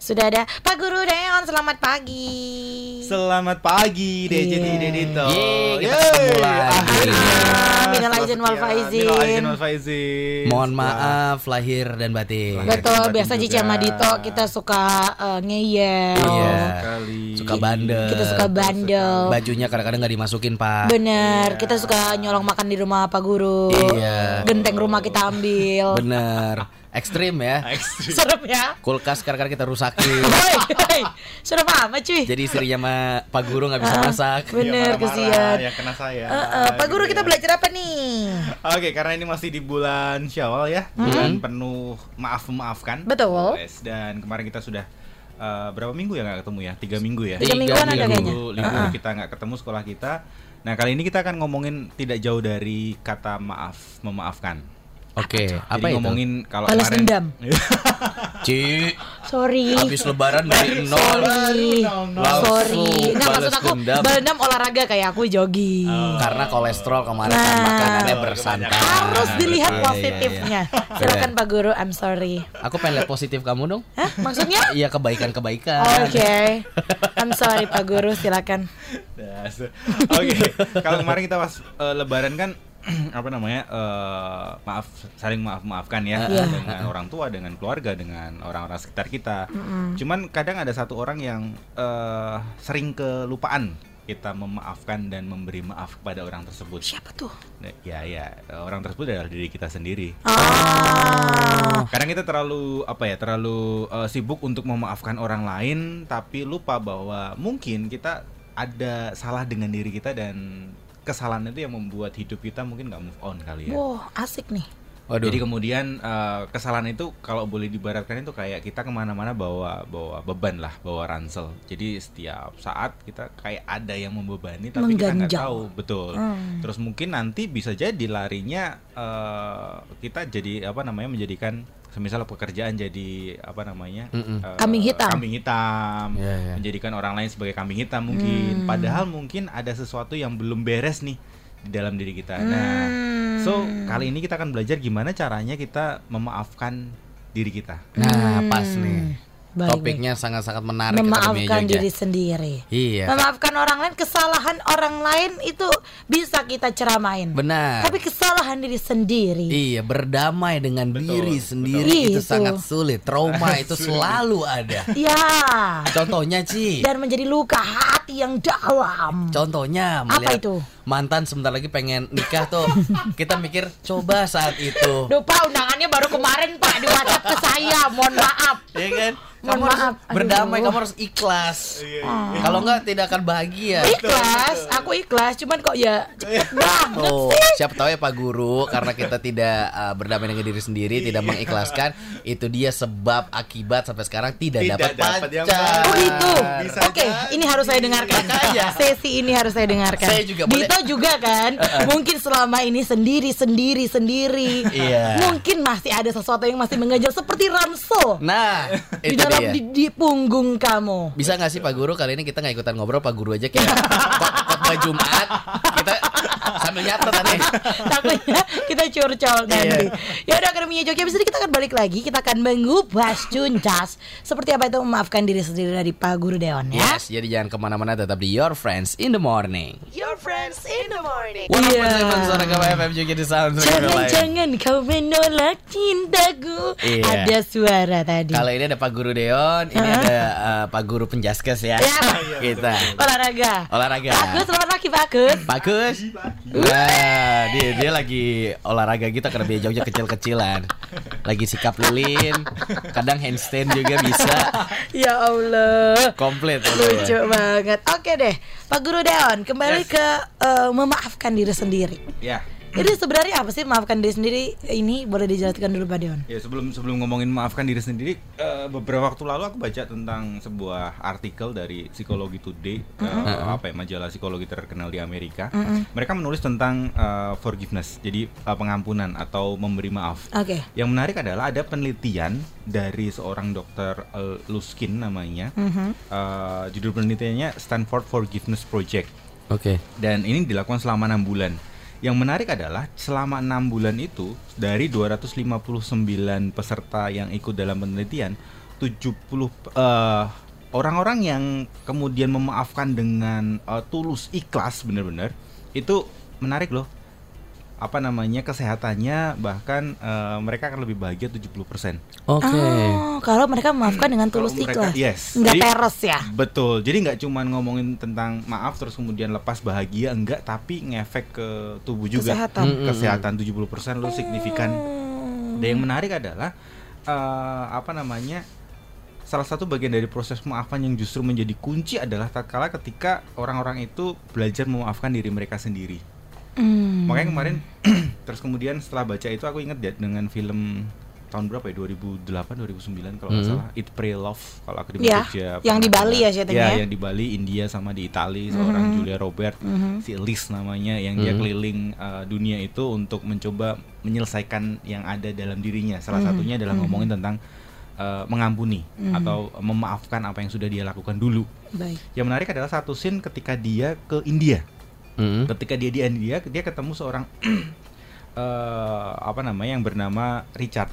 Sudah ada Pak Guru Deon, selamat pagi. Selamat pagi DJ Iya. Dedito. Yeay, kita Yeay, ketemu lagi. Minal aizin wal faizin. sekian, Minal aizin wal faizin. Mohon maaf lahir dan batin. Lahir. Betul, biasa. Cici sama Dito kita suka eh, ngeyel. Iya. Suka bandel. Kita suka bandel. Bajunya kadang-kadang nggak dimasukin pak. Bener, kita suka nyolong makan di rumah Pak Guru. Iya. Genteng rumah kita ambil. Bener. Ekstrim ya. Ekstrim. Serem ya. Kulkas kadang-kadang kita rusakin. Serem amat cuy. Jadi istrinya sama Pak Guru nggak bisa Ah, masak. bener. Iya, marah-marah, kesian. Yang kena saya. Eh, Pak Guru Gitu kita ya. belajar apa nih? Oke, karena ini masih di bulan Syawal ya, bulan penuh maaf memaafkan. Betul. Yes, dan kemarin kita sudah eh, berapa minggu ya nggak ketemu ya? Tiga minggu ya. Tiga mingguan ada kayaknya. minggu libur kita nggak ketemu sekolah kita. Nah kali ini kita akan ngomongin tidak jauh dari kata maaf, memaafkan. Oke. Apa Jadi itu? ngomongin kalau Balas kemarin dendam. Ci. Sorry. Habis lebaran dari nol. Sorry. Sorry. Nggak balas maksud aku dendam. balas dendam olahraga kayak aku jogging. Karena kolesterol kemarin kan Nah. makanannya Oh, bersantan. Harus dilihat Iya, iya, iya. positifnya. Silakan Pak Guru, I'm sorry. Aku pengen lihat positif kamu dong. Hah? Maksudnya? Iya kebaikan-kebaikan. Oke. I'm sorry Pak Guru, silakan. Dasar. Oke, kalau kemarin kita pas eh, Lebaran kan apa namanya eh, maaf saling maaf maafkan ya Iya. dengan orang tua, dengan keluarga, dengan orang-orang sekitar kita. Cuman kadang ada satu orang yang eh, sering kelupaan kita memaafkan dan memberi maaf kepada orang tersebut. Siapa tuh? Nah, Ya ya orang tersebut adalah diri kita sendiri. Ah. Kadang kita terlalu apa ya terlalu eh, sibuk untuk memaafkan orang lain tapi lupa bahwa mungkin kita ada salah dengan diri kita dan kesalahan itu yang membuat hidup kita mungkin nggak move on kali ya. Wow, asik nih. Waduh. Jadi kemudian eh, kesalahan itu kalau boleh dibaratkan itu kayak kita ke mana-mana bawa bawa beban lah, bawa ransel. Jadi setiap saat kita kayak ada yang membebani tapi kita nggak Mengganjal. tahu betul. Hmm. Terus mungkin nanti bisa jadi larinya eh, kita jadi apa namanya menjadikan semisal pekerjaan jadi apa namanya Mm-mm. eh, Kambing hitam. kambing hitam Iya, iya. menjadikan orang lain sebagai kambing hitam mungkin padahal mungkin ada sesuatu yang belum beres nih di dalam diri kita nah Hmm. so kali ini kita akan belajar gimana caranya kita memaafkan diri kita Nah, Hmm. pas nih. Baik, Topiknya sangat-sangat menarik Memaafkan diri sendiri. Iya. Memaafkan orang lain, kesalahan orang lain itu bisa kita ceramain. Benar. Tapi kesalahan diri sendiri. Iya, berdamai dengan Betul, diri betul. sendiri itu Itu. sangat sulit. Trauma itu selalu ada. Ya. Contohnya, Ci. Dan menjadi luka hati yang dalam. Contohnya Apa melihat itu? mantan sebentar lagi pengen nikah tuh. Kita mikir coba saat itu. Duh Pak, undangannya baru kemarin Pak di WhatsApp ke saya. Mohon maaf. Iya kan? Mohon Kamu harus maaf. Aduh. berdamai, kamu harus ikhlas. Kalau enggak tidak akan bahagia. Ikhlas, aku ikhlas. Cuman kok ya cepet banget Oh, sih. siapa tahu ya Pak Guru karena kita tidak uh, berdamai dengan diri sendiri, tidak mengikhlaskan, itu dia sebab akibat sampai sekarang tidak, Tidak dapat dapat pacar. Oh gitu. Bisa Oke, jadi. ini harus saya dengarkan. Makanya. Sesi ini harus saya dengarkan. Saya juga boleh. Dito juga kan. Mungkin selama ini sendiri sendiri sendiri. Iya. Mungkin masih ada sesuatu yang masih mengganjal seperti ransel Nah, di itu dalam dia. di, di punggung kamu. Bisa nggak sih Pak Guru kali ini kita nggak ikutan ngobrol Pak Guru aja kayak khotbah Jumat kita sambil nyatet nih. Takutnya kita curcol nanti. Ya udah Akademinya Jogja Abis ini kita akan balik lagi. Kita akan mengupas tuntas seperti apa itu memaafkan diri sendiri dari Pak Guru Deon ya. Yes, jadi jangan ke mana-mana tetap di Your Friends in the Morning. Your friends in the morning. Walaupun Iya. yeah. suara Gama FM juga di sound Jangan-jangan kau menolak cintaku Iya. Ada suara tadi Kalau ini ada Pak Guru Deon, ini ada uh, Pak Guru Penjaskes ya. Ya. Kita Olahraga olahraga. Bagus, selamat pagi bagus Bagus. Wah, dia dia lagi olahraga kita karena dia Jogja kecil-kecilan. Lagi sikap lilin, kadang handstand juga bisa. Ya Allah Komplit. Lucu banget Oke deh Pak Guru Deon Kembali Yes. ke eh, memaafkan diri sendiri ya Jadi sebenarnya apa sih memaafkan diri sendiri Ini boleh dijelaskan dulu Pak Deon Ya sebelum sebelum ngomongin maafkan diri sendiri, eh, beberapa waktu lalu aku baca tentang sebuah artikel dari Psikologi Today, eh, apa ya majalah psikologi terkenal di Amerika. Mereka menulis tentang eh, forgiveness, jadi eh, pengampunan atau memberi maaf. Oke Yang menarik adalah ada penelitian dari seorang dokter eh, Luskin namanya. Eh, judul penelitiannya Stanford Forgiveness Project Oke. dan ini dilakukan selama enam bulan. Yang menarik adalah selama enam bulan itu dari 259 peserta yang ikut dalam penelitian 70 eh, orang-orang yang kemudian memaafkan dengan eh, tulus ikhlas benar-benar itu menarik loh apa namanya kesehatannya bahkan eh, mereka akan lebih bahagia 70% Oke. Oh, kalau mereka memaafkan dengan tulus mereka- ikhlas. yes. Nggak Jadi- peres ya. Betul. Jadi nggak cuman ngomongin tentang maaf terus kemudian lepas bahagia enggak, tapi ngefek ke tubuh juga. Kesehatan. Mm-mm. Kesehatan 70% lu signifikan. Hmm. Dan yang menarik adalah eh, apa namanya? Salah satu bagian dari proses maafan yang justru menjadi kunci adalah tatkala ketika orang-orang itu belajar memaafkan diri mereka sendiri. Hmm. Makanya kemarin terus kemudian setelah baca itu aku inget ya dengan film tahun berapa ya 2008 2009 kalau nggak Hmm. salah It Pray Love kalau aku di Ya, Jogja yang di Bali ya ceritanya ya ya? yang di Bali India sama di Itali seorang Julia Robert Mhm. si Liz namanya yang dia Hmm. keliling uh, dunia itu untuk mencoba menyelesaikan yang ada dalam dirinya salah Mhm. satunya adalah Mhm. ngomongin tentang uh, mengampuni Mhm. atau memaafkan apa yang sudah dia lakukan dulu Baik. yang menarik adalah satu scene ketika dia ke India Mm. ketika dia di India dia ketemu seorang eh apa namanya yang bernama Richard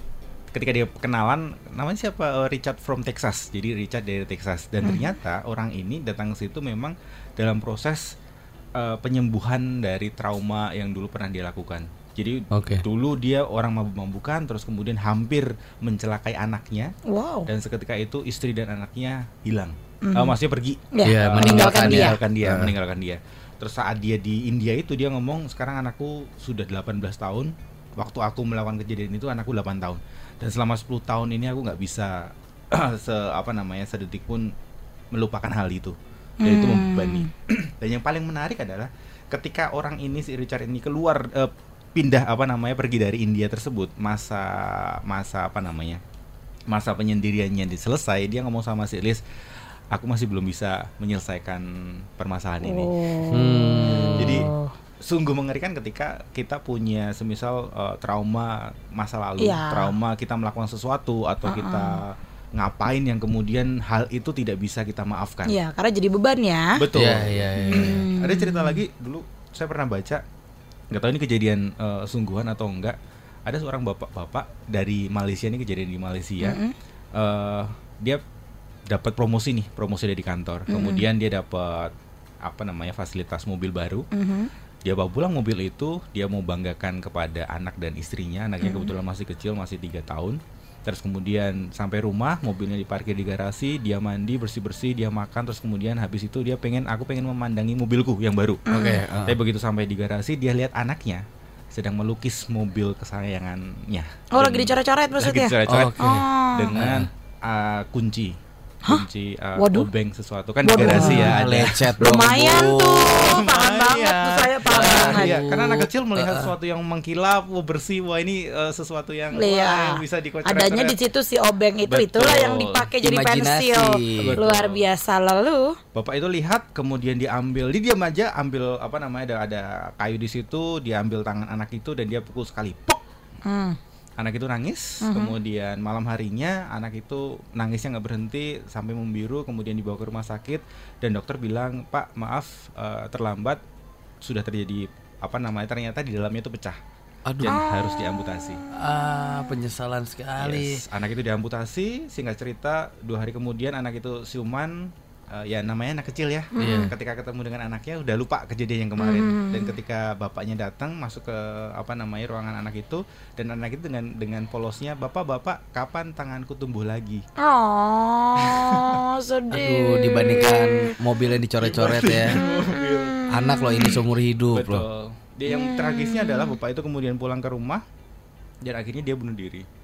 ketika dia kenalan namanya siapa Eh, Richard from Texas jadi Richard dari Texas dan Hmm. ternyata orang ini datang ke situ memang dalam proses eh, penyembuhan dari trauma yang dulu pernah dia lakukan jadi Oke. dulu dia orang mabuk-mabukan terus kemudian hampir mencelakai anaknya Wow. dan seketika itu istri dan anaknya hilang Mhm. Eh, maksudnya pergi Ya, Iya, Eh, meninggalkan dia. meninggalkan dia, Ah. meninggalkan dia. Terus saat dia di India itu dia ngomong sekarang anakku sudah 18 tahun. Waktu aku melakukan kejadian itu anakku 8 tahun. Dan selama 10 tahun ini aku nggak bisa se apa namanya sedetik pun melupakan hal itu. Dan itu Hmm. membebani. Dan yang paling menarik adalah ketika orang ini si Richard ini keluar eh, pindah apa namanya pergi dari India tersebut masa masa apa namanya masa penyendiriannya diselesai dia ngomong sama si Liz aku masih belum bisa menyelesaikan permasalahan ini Oh. Hmm. Jadi sungguh mengerikan ketika kita punya semisal eh, trauma masa lalu, Iya. trauma kita melakukan sesuatu atau Uh-uh. kita ngapain yang kemudian hal itu tidak bisa kita maafkan. Iya, karena jadi beban ya. Betul. Iya, iya, iya. Hmm. Ada cerita lagi dulu saya pernah baca nggak tahu ini kejadian eh, sungguhan atau enggak. Ada seorang bapak-bapak dari Malaysia ini kejadian di Malaysia. Mm-mm. eh, dia dapat promosi nih, promosi dari kantor. Kemudian dia dapat apa namanya fasilitas mobil baru. Mhm. Dia bawa pulang mobil itu, dia mau banggakan kepada anak dan istrinya. Anaknya kebetulan masih kecil, masih tiga tahun. Terus kemudian sampai rumah, mobilnya diparkir di garasi, dia mandi bersih bersih, dia makan. Terus kemudian habis itu dia pengen, aku pengen memandangi mobilku yang baru. Oke. ah. Tapi begitu sampai di garasi, dia lihat anaknya sedang melukis mobil kesayangannya. Oh, lagi dicoret-coret maksudnya? Lagi dicoret-coret Oke. Oh. dengan uh, kunci kunci uh, Waduh. obeng sesuatu kan di Waduh. garasi ya ada. lecet dong, Lumayan tuh, paham banget tuh saya paham Nah, banget. iya, karena anak kecil melihat sesuatu yang mengkilap, wah bersih, wah ini uh, sesuatu yang, wah, Iya. yang bisa dikocok. Adanya di situ si obeng itu Betul. itulah yang dipakai jadi pensil. Betul. Luar biasa lalu. Bapak itu lihat, kemudian diambil, dia diam aja, ambil apa namanya ada ada kayu di situ, dia ambil tangan anak itu dan dia pukul sekali, pok. Hmm. Anak itu nangis, Mhm. kemudian malam harinya anak itu nangisnya nggak berhenti sampai membiru, kemudian dibawa ke rumah sakit dan dokter bilang, Pak maaf eh, terlambat, sudah terjadi apa namanya ternyata di dalamnya itu pecah Aduh. dan harus diamputasi. Ah, penyesalan sekali. Yes, Anak itu diamputasi, singkat cerita dua hari kemudian anak itu siuman, eh, ya namanya anak kecil ya. Iya. Ketika ketemu dengan anaknya udah lupa kejadian yang kemarin dan ketika bapaknya datang masuk ke apa namanya ruangan anak itu dan anak itu dengan dengan polosnya, bapak bapak kapan tanganku tumbuh lagi? Oh, sedih. Aduh, dibandingkan mobil yang dicoret-coret ya. Anak loh ini seumur hidup loh. Betul. Dia yang tragisnya adalah bapak itu kemudian pulang ke rumah dan akhirnya dia bunuh diri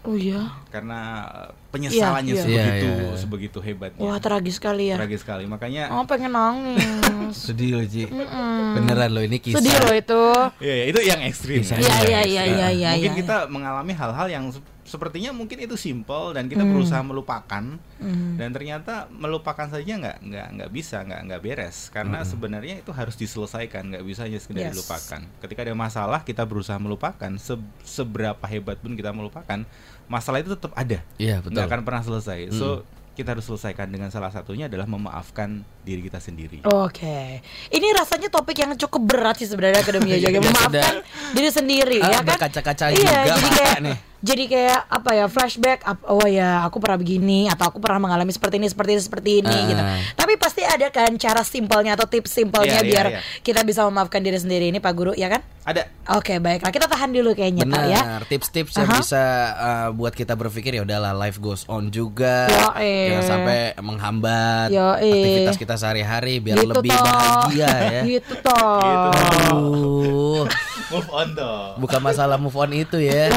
Oh iya. karena eh, penyesalannya Iya, iya. sebegitu Iya, iya, iya. sebegitu hebatnya. Wah, tragis sekali ya. Tragis sekali. Makanya Oh, pengen nangis. Sedih loh, Ci. Mm-mm. Beneran loh ini kisah. Sedih loh itu. Iya, iya, itu yang ekstrim. Ya. Iya, iya, iya, iya, iya. mungkin iya. kita mengalami hal-hal yang sepertinya mungkin itu simple dan kita Hmm. berusaha melupakan Hmm. dan ternyata melupakan saja nggak nggak nggak bisa nggak nggak beres karena sebenarnya itu harus diselesaikan nggak bisa hanya sekedar Yes. dilupakan ketika ada masalah kita berusaha melupakan se- seberapa hebat pun kita melupakan masalah itu tetap ada Iya, betul. nggak akan pernah selesai so kita harus selesaikan dengan salah satunya adalah memaafkan diri kita sendiri. Oke, ini rasanya topik yang cukup berat sih sebenarnya akademi Iya, jaga iya, memaafkan diri sendiri Ah, ya kan. berkaca-kaca iya, juga, jadi kayak nih. jadi kayak apa ya flashback. Oh ya, aku pernah begini atau aku pernah mengalami seperti ini, seperti ini, seperti ini Ah. gitu. Tapi pasti ada kan cara simpelnya atau tips simpelnya Iya, iya, biar iya. kita bisa memaafkan diri sendiri ini Pak Guru ya kan? Ada Oke, baiklah kita tahan dulu kayaknya ya. Benar, tips-tips yang Aha. bisa uh, buat kita berpikir ya udahlah life goes on juga. Yoi. Jangan sampai menghambat Yoi. aktivitas kita sehari-hari biar Gitu lebih toh. bahagia ya. Gitu toh. Aduh, move on toh. bukan masalah move on itu ya.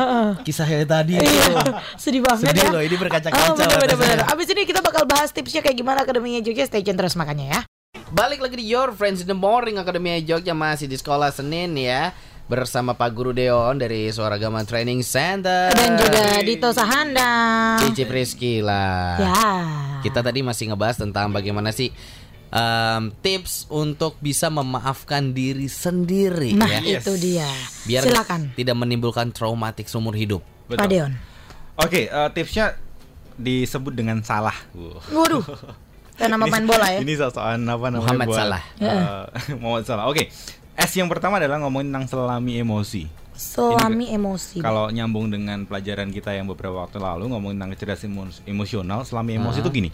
Kisah yang tadi itu. Iya, sedih banget Sedih ya. loh, ini berkaca-kaca Oh, bener, bener, bener. atasnya. Abis ini kita bakal bahas tipsnya kayak gimana akademinya Jogja. Stay tune terus makanya ya. Balik lagi di Your Friends in the Morning Akademi Jogja masih di sekolah Senin ya bersama Pak Guru Deon dari Suara Gama Training Center Dan juga Dito Sahanda. Cici Priski lah. Ya. Kita tadi masih ngebahas tentang bagaimana sih em, tips untuk bisa memaafkan diri sendiri Nah, ya. itu dia. Biar Silakan. tidak menimbulkan traumatik seumur hidup. Pak Deon. Oke, eh, tipsnya disebut dengan salah. Wuh. Waduh. Kayak nama main bola ya. Ini sosokan apa namanya Muhammad buat, Salah. eh, Muhammad Salah. Oke. S yang pertama adalah ngomongin tentang selami emosi. Selami emosi. Kalau nyambung dengan pelajaran kita yang beberapa waktu lalu ngomongin tentang kecerdasan emo- emosional, selami emosi itu gini.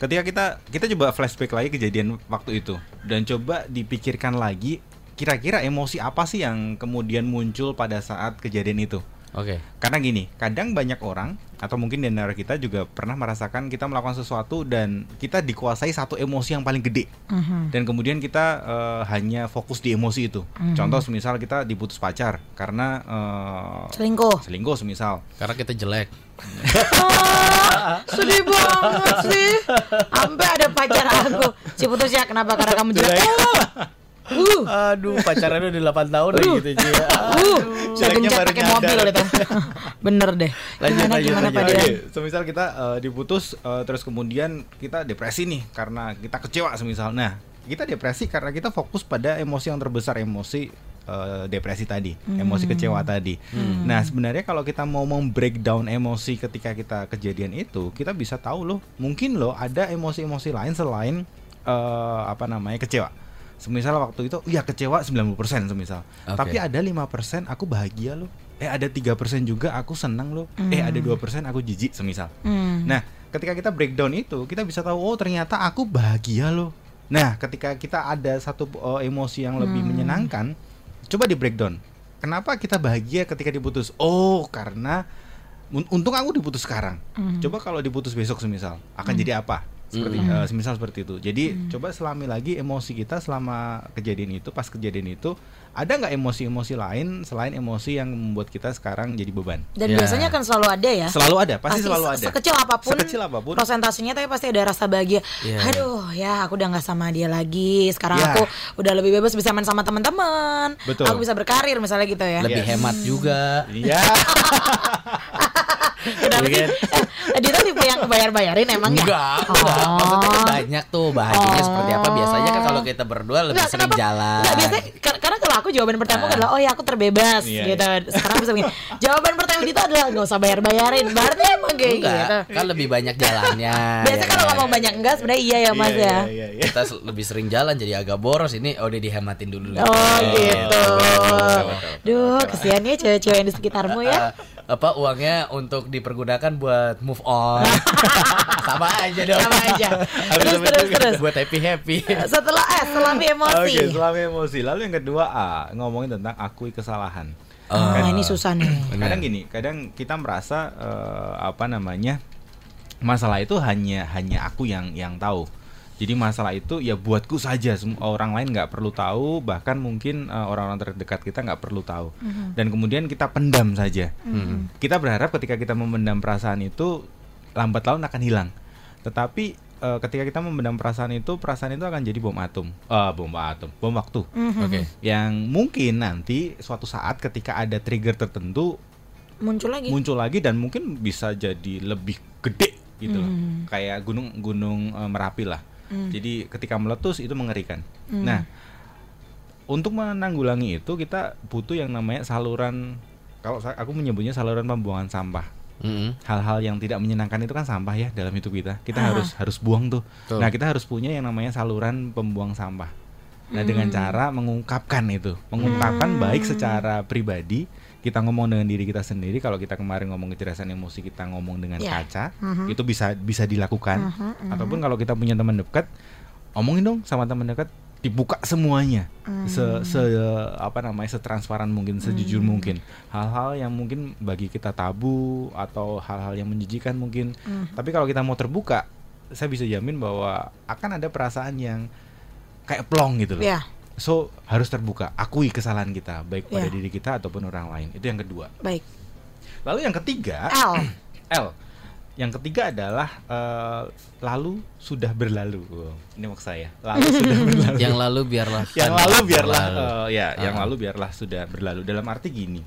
Ketika kita kita coba flashback lagi kejadian waktu itu dan coba dipikirkan lagi kira-kira emosi apa sih yang kemudian muncul pada saat kejadian itu. Oke. Karena gini, kadang banyak orang atau mungkin di antara kita juga pernah merasakan kita melakukan sesuatu dan kita dikuasai satu emosi yang paling gede Mhm. dan kemudian kita eh, hanya fokus di emosi itu. Contoh semisal kita diputus pacar karena eh, Selingkuh. selingkuh semisal. Karena kita jelek. Sedih banget sih. Sampai ada pacar aku. Si putus ya kenapa? Karena kamu jelek. Uh, Aduh, pacaran udah 8 tahun lagi gitu Ci. uh, gencet baru pakai mobil itu. Bener deh. Lanjut, gimana lanjut, gimana lanjut. Pak Oke, semisal kita eh, diputus eh, terus kemudian kita depresi nih karena kita kecewa semisal. Nah, kita depresi karena kita fokus pada emosi yang terbesar, emosi eh, depresi tadi, emosi kecewa tadi. Nah, sebenarnya kalau kita mau membreakdown emosi ketika kita kejadian itu, kita bisa tahu loh, mungkin loh ada emosi-emosi lain selain eh, apa namanya kecewa. Semisal waktu itu ya kecewa 90% semisal. Oke. Tapi ada 5% aku bahagia loh. Eh ada 3% juga aku senang loh. Eh ada 2% aku jijik semisal. Hmm. Nah, ketika kita breakdown itu, kita bisa tahu oh ternyata aku bahagia loh. Nah, ketika kita ada satu uh, emosi yang lebih menyenangkan, coba di breakdown. Kenapa kita bahagia ketika diputus? Oh, karena un- untung aku diputus sekarang. Coba kalau diputus besok semisal, akan jadi apa? Seperti uh, semisal seperti itu. Jadi coba selami lagi emosi kita selama kejadian itu, pas kejadian itu, ada nggak emosi-emosi lain selain emosi yang membuat kita sekarang jadi beban? Dan Ya. biasanya kan selalu ada ya. Selalu ada, pasti, selalu se- ada. Sekecil apa pun, Sekecil apa pun. Prosentasenya tapi pasti ada rasa bahagia. Iya. Aduh, ya aku udah nggak sama dia lagi. Sekarang Ya. aku udah lebih bebas bisa main sama teman-teman. Betul. Aku bisa berkarir misalnya gitu ya. Lebih Yes. hemat juga. Iya. Kenapa Iya sih? Eh, dia tuh tipe yang bayar-bayarin emang ya? Enggak, enggak. Oh. Maksudnya kan banyak tuh bahagianya Oh. seperti apa. Biasanya kan kalau kita berdua lebih Enggak, sering kenapa? jalan. Enggak, biasanya kar- karena kalau aku jawaban pertama Ah. adalah oh ya aku terbebas Iya, gitu. Sekarang bisa begini. Jawaban pertama itu adalah nggak usah bayar-bayarin. Berarti emang kayak Enggak, gitu. kan lebih banyak jalannya. Biasa ya kalau kan? ngomong banyak enggak sebenarnya iya ya Mas ya. Iya, iya. kita se- lebih sering jalan jadi agak boros ini oh udah dihematin dulu Oh gitu. betul. Duh, kesian ya cewek-cewek yang di sekitarmu ya. Eh, apa uangnya untuk dipergunakan buat move on sama aja dong Sama aja. Habis Terus terus terus. buat happy happy Setelah S, selami emosi. Oke, selama emosi. Lalu yang kedua A, ngomongin tentang akui kesalahan. Ah, Oh. ini susah nih. Kadang gini, kadang kita merasa eh, apa namanya? Masalah itu hanya hanya aku yang yang tahu. Jadi masalah itu ya buatku saja, sem- orang lain nggak perlu tahu, bahkan mungkin eh, orang-orang terdekat kita nggak perlu tahu. Dan kemudian kita pendam saja. Kita berharap ketika kita memendam perasaan itu lambat laun akan hilang. Tetapi eh, ketika kita memendam perasaan itu, perasaan itu akan jadi bom atom, Eh, bom atom, bom waktu oke yang mungkin nanti suatu saat ketika ada trigger tertentu Muncul lagi. muncul lagi dan mungkin bisa jadi lebih gede gitu loh. kayak gunung gunung eh, merapi lah jadi ketika meletus itu mengerikan nah untuk menanggulangi itu kita butuh yang namanya saluran kalau aku menyebutnya saluran pembuangan sampah Mm-mm. hal-hal yang tidak menyenangkan itu kan sampah ya dalam hidup kita. Kita Ah. harus harus buang tuh. Betul. Nah, kita harus punya yang namanya saluran pembuang sampah. Nah, Hmm. dengan cara mengungkapkan itu, mengungkapkan baik secara pribadi, kita ngomong dengan diri kita sendiri. Kalau kita kemarin ngomong kecerdasan emosi, kita ngomong dengan Ya. kaca, Mhm. itu bisa bisa dilakukan. Mhm, mhm. Ataupun kalau kita punya teman dekat, omongin dong sama teman dekat, dibuka semuanya, Hmm. se, se- apa namanya, setransparan mungkin, sejujur mungkin. Hal-hal yang mungkin bagi kita tabu atau hal-hal yang menjijikan mungkin. Hmm. Tapi kalau kita mau terbuka, saya bisa jamin bahwa akan ada perasaan yang kayak plong gitu loh. Ya, So harus terbuka, akui kesalahan kita baik pada Ya. diri kita ataupun orang lain. Itu yang kedua. baik. Lalu yang ketiga, L. L. Yang ketiga adalah eh, lalu sudah berlalu. Wow, ini maksud saya. Lalu sudah berlalu. Yang lalu biarlah yang lalu biarlah berlalu. eh, ya, yang Ah. lalu biarlah sudah berlalu. Dalam arti gini.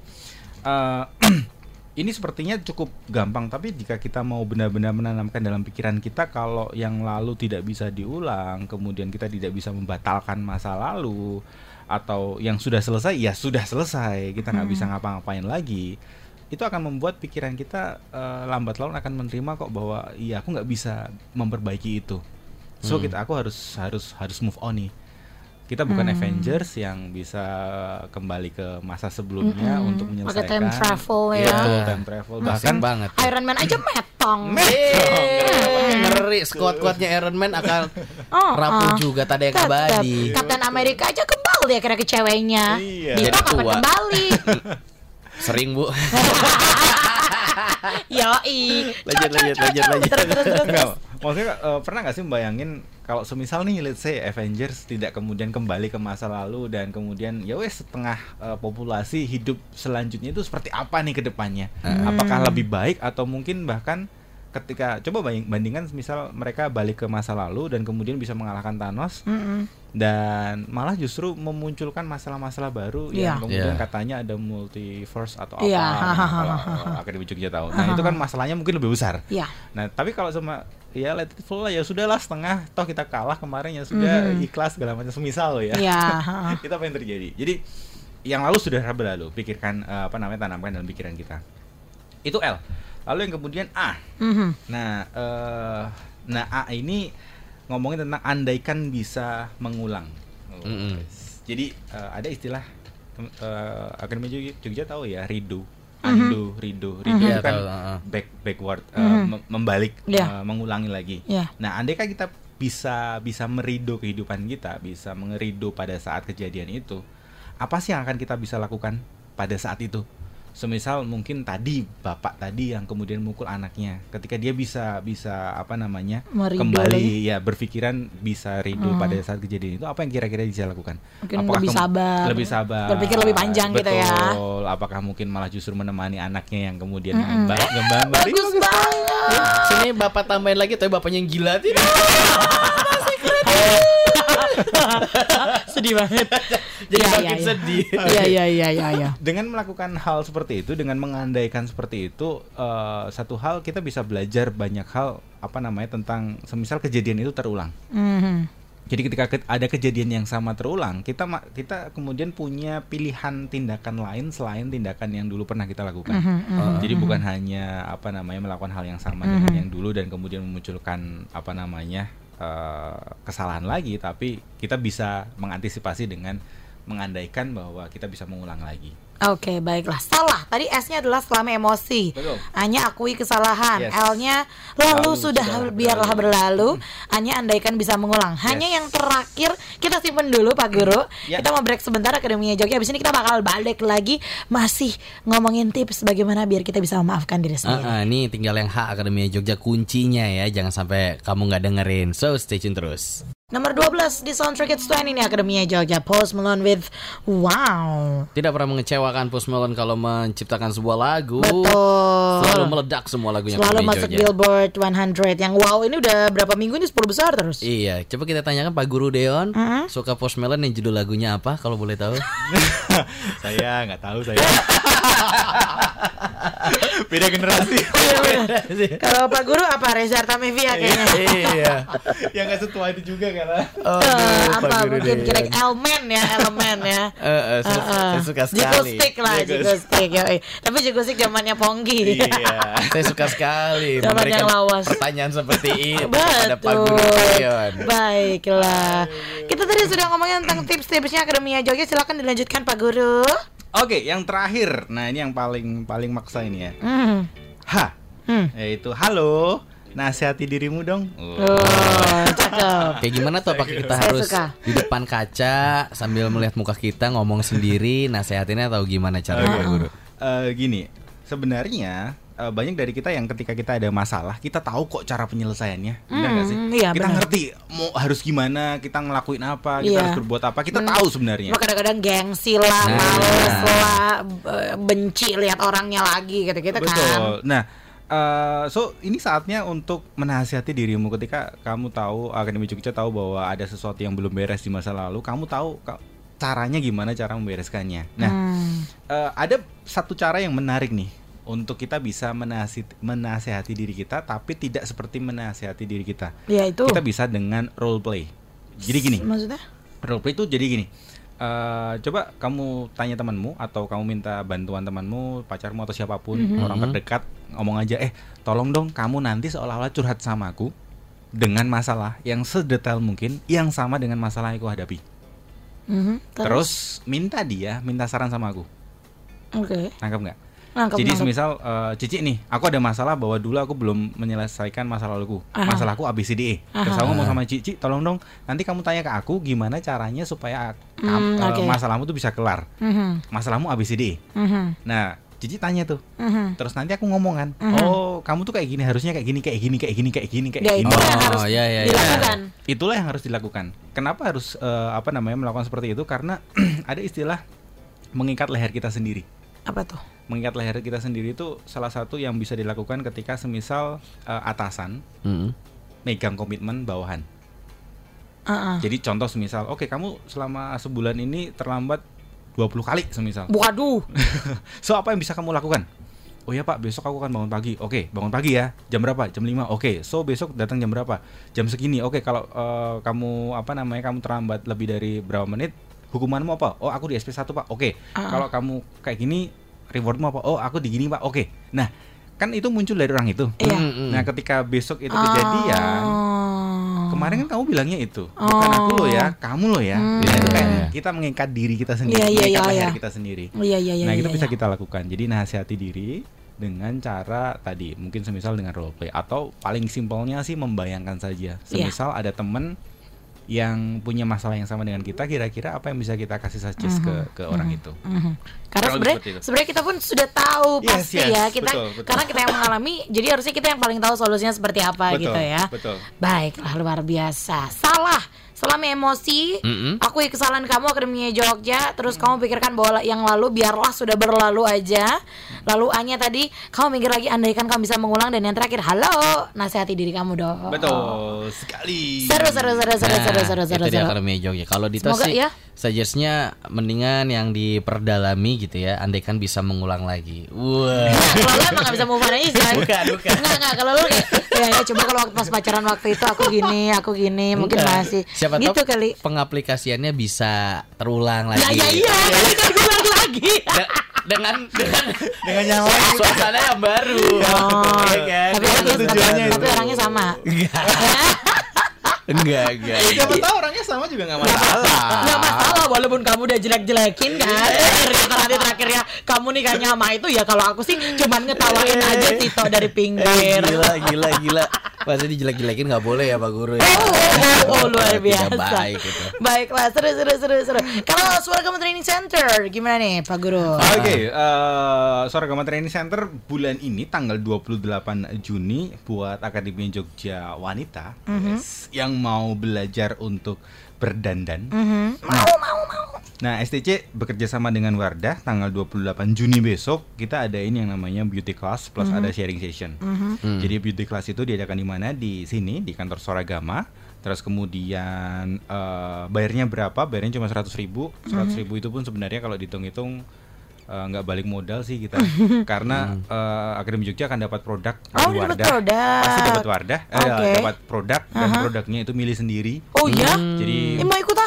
eh, ini sepertinya cukup gampang tapi jika kita mau benar-benar menanamkan dalam pikiran kita kalau yang lalu tidak bisa diulang, kemudian kita tidak bisa membatalkan masa lalu atau yang sudah selesai ya sudah selesai, kita nggak bisa ngapa-ngapain lagi. Itu akan membuat pikiran kita eh, lambat laun akan menerima kok bahwa iya aku nggak bisa memperbaiki itu. So Hmm. kita aku harus harus harus move on nih. Kita bukan Hmm. Avengers yang bisa kembali ke masa sebelumnya Mm-mm. untuk Pakai menyelesaikan. time travel ya. Betul, Iya. time travel. Asik Bahkan banget. Iron Man aja metong. Eh, ngeri squad-squadnya Iron Man akan Oh, rapuh oh. juga tadi yang Tetep. abadi. Kapten Amerika aja kembali dia kira ke ceweknya. Iya. Dito Jadi kapan tua. kembali? Sering, Bu. Yoi. lanjut lanjut lanjut lanjut. Terus terus terus. Enggak, maksudnya eh, pernah nggak sih membayangin kalau semisal nih let's say Avengers tidak kemudian kembali ke masa lalu dan kemudian ya wes setengah eh, populasi hidup selanjutnya itu seperti apa nih ke depannya? Hmm. Apakah lebih baik atau mungkin bahkan ketika coba bandingkan misal mereka balik ke masa lalu dan kemudian bisa mengalahkan Thanos Mm-mm. dan malah justru memunculkan masalah-masalah baru Iya. yang kemudian Iya. katanya ada multiverse atau apa Iya. nah, kalau eh, akademi Jogja tahu. Nah, itu kan masalahnya mungkin lebih besar. Ya. Nah, tapi kalau sama ya let it flow lah ya sudahlah setengah toh kita kalah kemarin ya sudah Mhm. ikhlas segala macam semisal loh ya. Ha-ha. kita apa yang terjadi. Jadi yang lalu sudah berlalu, pikirkan eh, apa namanya tanamkan dalam pikiran kita. Itu L. Lalu yang kemudian A. Mhm. Nah, eh nah A ini ngomongin tentang andaikan bisa mengulang. Oh, yes. Jadi eh, ada istilah eh, akademi Jogja, Jogja tahu ya, ridu. Undo, ridu, ridu Iya, itu kan tahu, heeh. back backward Mhm. mem- membalik, Iya. eh, mengulangi lagi. Ya. Nah, andai kan kita bisa bisa merido kehidupan kita, bisa mengerido pada saat kejadian itu, apa sih yang akan kita bisa lakukan pada saat itu? Semisal mungkin tadi bapak tadi yang kemudian mukul anaknya, ketika dia bisa bisa apa namanya kembali lagi. ya berpikiran bisa ridho Hmm. pada saat kejadian itu, apa yang kira-kira bisa lakukan? Mungkin Apakah lebih sabar. lebih sabar, Berpikir lebih panjang gitu ya. Betul. Apakah mungkin malah justru menemani anaknya yang kemudian Mm-mm. ba- gembang Bagus banget. Sini bapak tambahin lagi tapi bapaknya yang gila tidak. Sedih banget. Jadi makin iya, iya. sedih. Iya iya iya iya iya. dengan melakukan hal seperti itu dengan mengandaikan seperti itu eh, satu hal kita bisa belajar banyak hal apa namanya tentang semisal kejadian itu terulang Mhm. jadi ketika ke- ada kejadian yang sama terulang kita kita kemudian punya pilihan tindakan lain selain tindakan yang dulu pernah kita lakukan Mhm, mhm. jadi bukan hanya apa namanya melakukan hal yang sama Mhm. dengan yang dulu dan kemudian memunculkan apa namanya eh, kesalahan lagi tapi kita bisa mengantisipasi dengan mengandaikan bahwa kita bisa mengulang lagi Oke, baiklah. Salah. Tadi S-nya adalah selama emosi. Betul. Hanya akui kesalahan. Yes. L-nya lalu, Lalu sudah, sudah biarlah berlalu. Hanya andaikan bisa mengulang. Hanya Yes. yang terakhir kita simpen dulu Pak Guru. Ya. Kita mau break sebentar Akademinya Jogja. Habis ini kita bakal balik lagi masih ngomongin tips bagaimana biar kita bisa memaafkan diri sendiri. Ah, ah, nih tinggal yang H Akademi Jogja kuncinya ya. Jangan sampai kamu nggak dengerin. So stay tune terus. Nomor 12 di Soundtrack It's 20 ini Akademinya Jogja. Post Malone with Wow. Tidak pernah mengecewakan Post Malone kalau menciptakan sebuah lagu. Betul. Selalu meledak semua lagunya Selalu masuk Jogja. Billboard 100 yang wow ini udah berapa minggu ini 10 besar terus. Iya, coba kita tanyakan Pak Guru Deon, Mm-mm. suka Post Malone yang judul lagunya apa kalau boleh tahu? saya nggak tahu saya beda generasi Kalau Pak Guru apa Reza Artamevia kayaknya. iya. yang nggak setua itu juga Oh, Eh, apa mungkin kira elemen ya elemen ya Eh, eh, saya, Eh, eh. saya suka Jigo sekali. stick lah, jigo stick yoi. Tapi jigo stick zamannya Pongki. Iya. Saya suka sekali Zaman memberikan yang lawas. pertanyaan seperti itu kepada Pak Guru. Baiklah. Kita tadi sudah ngomongin tentang tips-tipsnya Akademia Jogja. Silakan dilanjutkan Pak Guru. Oke, yang terakhir. Nah, ini yang paling paling maksa ini ya. Hmm. H. Hmm. Yaitu halo, nasihati dirimu dong. Oh, cakep. Kayak gimana tuh Pak kita Saya harus suka. di depan kaca sambil melihat muka kita ngomong sendiri nasehatinnya atau gimana caranya Guru? Eh, gini, sebenarnya eh, banyak dari kita yang ketika kita ada masalah, kita tahu kok cara penyelesaiannya, benar nggak sih? Hmm, iya, kita benar. ngerti mau harus gimana, kita ngelakuin apa, kita Iya. harus berbuat apa, kita Men- tahu sebenarnya. Kadang-kadang gengsi lah, Nah. males lah, benci lihat orangnya lagi gitu-gitu kan. Betul. Nah, eh, so ini saatnya untuk menasihati dirimu ketika kamu tahu Akademi Jogja tahu bahwa ada sesuatu yang belum beres di masa lalu, kamu tahu caranya gimana cara membereskannya. Nah, Hmm. eh, ada satu cara yang menarik nih untuk kita bisa menasihati, menasehati diri kita, tapi tidak seperti menasehati diri kita. Ya itu. Kita bisa dengan role play. Jadi gini, Maksudnya? role play itu jadi gini. Eh, coba kamu tanya temanmu atau kamu minta bantuan temanmu, pacarmu atau siapa pun orang terdekat ngomong aja, eh tolong dong kamu nanti seolah-olah curhat sama aku dengan masalah yang sedetail mungkin yang sama dengan masalah yang aku hadapi. Mhm. Terus minta dia minta saran sama aku. Oke. Nangkap nggak? Nangkep, Jadi nangkep. semisal eh, Cici nih, aku ada masalah bahwa dulu aku belum menyelesaikan masalah laluku. Aha. Masalahku ABCDE. Terus Aha. aku ngomong sama Cici, tolong dong nanti kamu tanya ke aku gimana caranya supaya Hmm, oke. masalahmu tuh bisa kelar. Mhm. Masalahmu ABCDE. Mhm. Nah, Cici tanya tuh. Mhm. Terus nanti aku ngomong kan, Mhm. oh kamu tuh kayak gini harusnya kayak gini kayak gini kayak gini kayak gini kayak Ya gini. itu yang Oh, harus ya, ya, ya. dilakukan. Itulah yang harus dilakukan. Kenapa harus eh, apa namanya melakukan seperti itu? Karena ada istilah mengikat leher kita sendiri. Apa tuh? Mengikat leher kita sendiri itu salah satu yang bisa dilakukan ketika semisal eh, atasan Mm-mm. megang komitmen bawahan. Heeh. Jadi contoh semisal, oke kamu selama sebulan ini terlambat 20 kali semisal. Waduh. So apa yang bisa kamu lakukan? Oh ya pak, besok aku akan bangun pagi. Oke, bangun pagi ya. Jam berapa? Jam 5. Oke, so besok datang jam berapa? Jam segini. Oke, kalau eh, kamu apa namanya kamu terlambat lebih dari berapa menit, hukumanmu apa? Oh aku di SP 1 pak. Oke, Ah. kalau kamu kayak gini, rewardmu apa? Oh aku di gini pak. Oke. Nah kan itu muncul dari orang itu. Iya. Nah ketika besok itu kejadian, Oh. kemarin kan kamu bilangnya itu, bukan Oh. aku loh ya, kamu loh ya. Hmm. Nah, itu kayak Iya. kita mengikat diri kita sendiri, Iya, iya, mengikat iya, leher iya. kita sendiri. Iya iya iya. nah iya, itu bisa iya. kita lakukan. Jadi nasihati diri dengan cara tadi, mungkin semisal dengan role play atau paling simpelnya sih membayangkan saja. Iya. Semisal ada temen yang punya masalah yang sama dengan kita, kira-kira apa yang bisa kita kasih suggest ke ke orang itu. Mhm. Karena Kurang lebih sebenarnya seperti itu. sebenarnya kita pun sudah tahu Yes, pasti yes, ya kita betul, betul. karena kita yang mengalami jadi harusnya kita yang paling tahu solusinya seperti apa Betul, gitu ya. betul. Baiklah luar biasa. Salah selama emosi, Mm-mm. akui kesalahan kamu Akademinya Jogja, terus kamu pikirkan bahwa yang lalu biarlah sudah berlalu aja. Lalu hanya tadi kamu mikir lagi andaikan kamu bisa mengulang dan yang terakhir halo, nasihati diri kamu dong. Betul sekali. Seru seru seru seru Nah, seru seru seru. itu seru. Akademi Jogja. Kalau Semoga sih ya. suggestnya mendingan yang diperdalami gitu ya. Andaikan bisa mengulang lagi. Wah. Kalau lu emang gak bisa move on aja kan? Bukan, bukan. Enggak, enggak. Kalau lu kayak ya, ya coba kalau waktu pas pacaran waktu itu aku gini, aku gini, mungkin Enggak. masih Siapa gitu tahu kali. pengaplikasiannya bisa terulang Ya lagi. ya iya, tadi kan gue bilang lagi. De- dengan dengan Dengan yang lain. suasana yang baru. Oh, Iya kan? tapi Itu orangnya, tujuannya tapi, tapi itu. orangnya sama. Enggak. Enggak, enggak. Siapa tahu orangnya sama juga nggak masalah. Nggak masalah walaupun kamu udah jelek-jelekin kan Ternyata nanti terakhirnya Kamu nikahnya sama itu ya Kalau aku sih cuman ngetawain aja Tito dari Eh, pinggir gila, gila, gila. Masa dijelek-jelekin nggak boleh ya Pak Guru ya? Oh, oh, luar biasa. baik itu. Baiklah, seru seru seru seru. Kalau Suara Kamu Training Center gimana nih Pak Guru? Oke, eh Suara Gama Training Center bulan ini tanggal 28 Juni buat Akademi Jogja Wanita yes, yang mau belajar untuk berdandan. Mau mau mau. Nah, STC bekerja sama dengan Wardah tanggal 28 Juni besok kita adain yang namanya beauty class plus ada sharing session. Hmm. Jadi beauty class itu diadakan di mana? Di sini di kantor Soragama. Terus kemudian eh, bayarnya berapa? Bayarnya cuma 100.000 ribu. 100 ribu itu pun sebenarnya kalau dihitung-hitung eh, nggak balik modal sih kita karena eh, Akademi Jogja akan dapat produk Oh, dari dapat Wardah. produk. pasti dapat Wardah eh, Oke. dapat produk dan produknya itu milih sendiri Oh iya? jadi Eh, mau ikut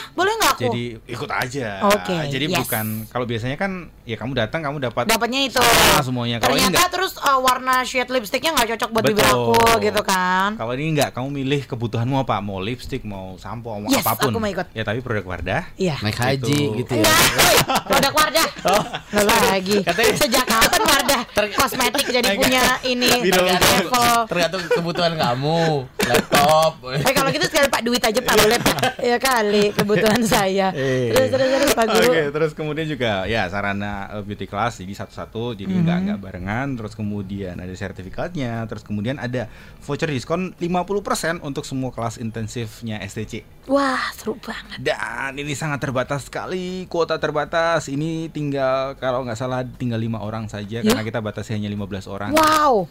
aku? jadi ikut aja Oke, jadi yes. bukan kalau biasanya kan ya kamu datang kamu dapat Dapatnya itu. sama semuanya kalau ini Ternyata enggak terus uh, warna shade lipstiknya nggak cocok buat bibir aku gitu kan. Kalau ini enggak, kamu milih kebutuhanmu apa? Mau lipstick, mau sampo, mau Yes, apa pun. aku mau ikut. Ya tapi produk Wardah. Iya. Naik haji Itu. gitu ya. Produk Wardah. Nggak lagi. Katanya- Sejak kapan Wardah kosmetik jadi punya ini? Tergantung kebutuhan kamu, laptop. Eh kalau gitu sekali Pak duit aja Pak boleh Pak. Ya kali kebutuhan saya. Eh. Terus terus terus Pak Guru. Oke, terus kemudian juga ya sarana uh, beauty class jadi satu-satu, jadi nggak Mhm. nggak barengan. Terus kemudian ada sertifikatnya, terus kemudian ada voucher diskon 50% untuk semua kelas intensifnya STC. Wah seru banget. Dan ini sangat terbatas sekali, kuota terbatas. Ini tinggal kalau nggak salah tinggal lima orang saja karena kita batasi hanya 15 orang. Wow.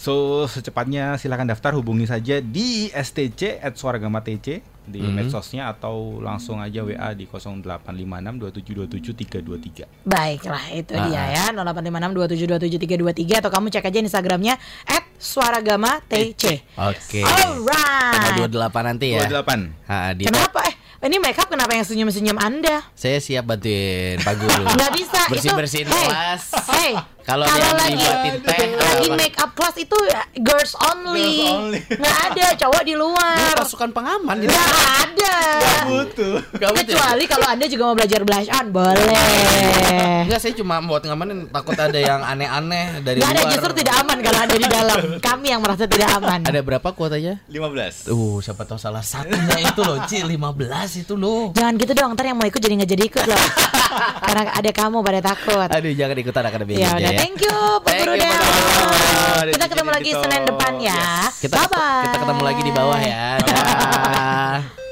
So secepatnya silakan daftar hubungi saja di STC at Suaragama TC di medsosnya atau langsung aja WA di 0856 2727 323. Baiklah itu Ah, dia ya 085627272323 atau kamu cek aja Instagramnya at suaragama TC. Oke. Alright. Tanggal 28 nanti ya. 28. Ha, di Kenapa? Eh ini makeup kenapa yang senyum-senyum Anda? Saya siap bantuin Pak Guru. Nggak bisa Bersih-bersihin itu. Hey, kelas. Hey, Kalau ada yang lagi teh, lagi make up class itu ya, girls only. Girls only. Ada cowok di luar. Pasukan pengaman di Nggak ada. Butuh. Gak betul. Kecuali kalau Anda juga mau belajar blush on, boleh. Enggak, saya cuma buat ngamanin takut ada yang aneh-aneh dari ada luar. justru tidak aman kalau Anda di dalam. Kami yang merasa tidak aman. Ada berapa kuotanya? 15. Uh, siapa tahu salah satunya itu loh, Ci, 15 itu loh. Jangan gitu dong, ntar yang mau ikut jadi nggak jadi ikut loh. Karena ada kamu pada takut. Aduh, jangan ikutan akademi Ya Udah, thank you Pak Thank Guru you, Del. Kita ketemu lagi. Senin depan ya. Kita Bye bye. kita ketemu lagi di bawah ya. Dah.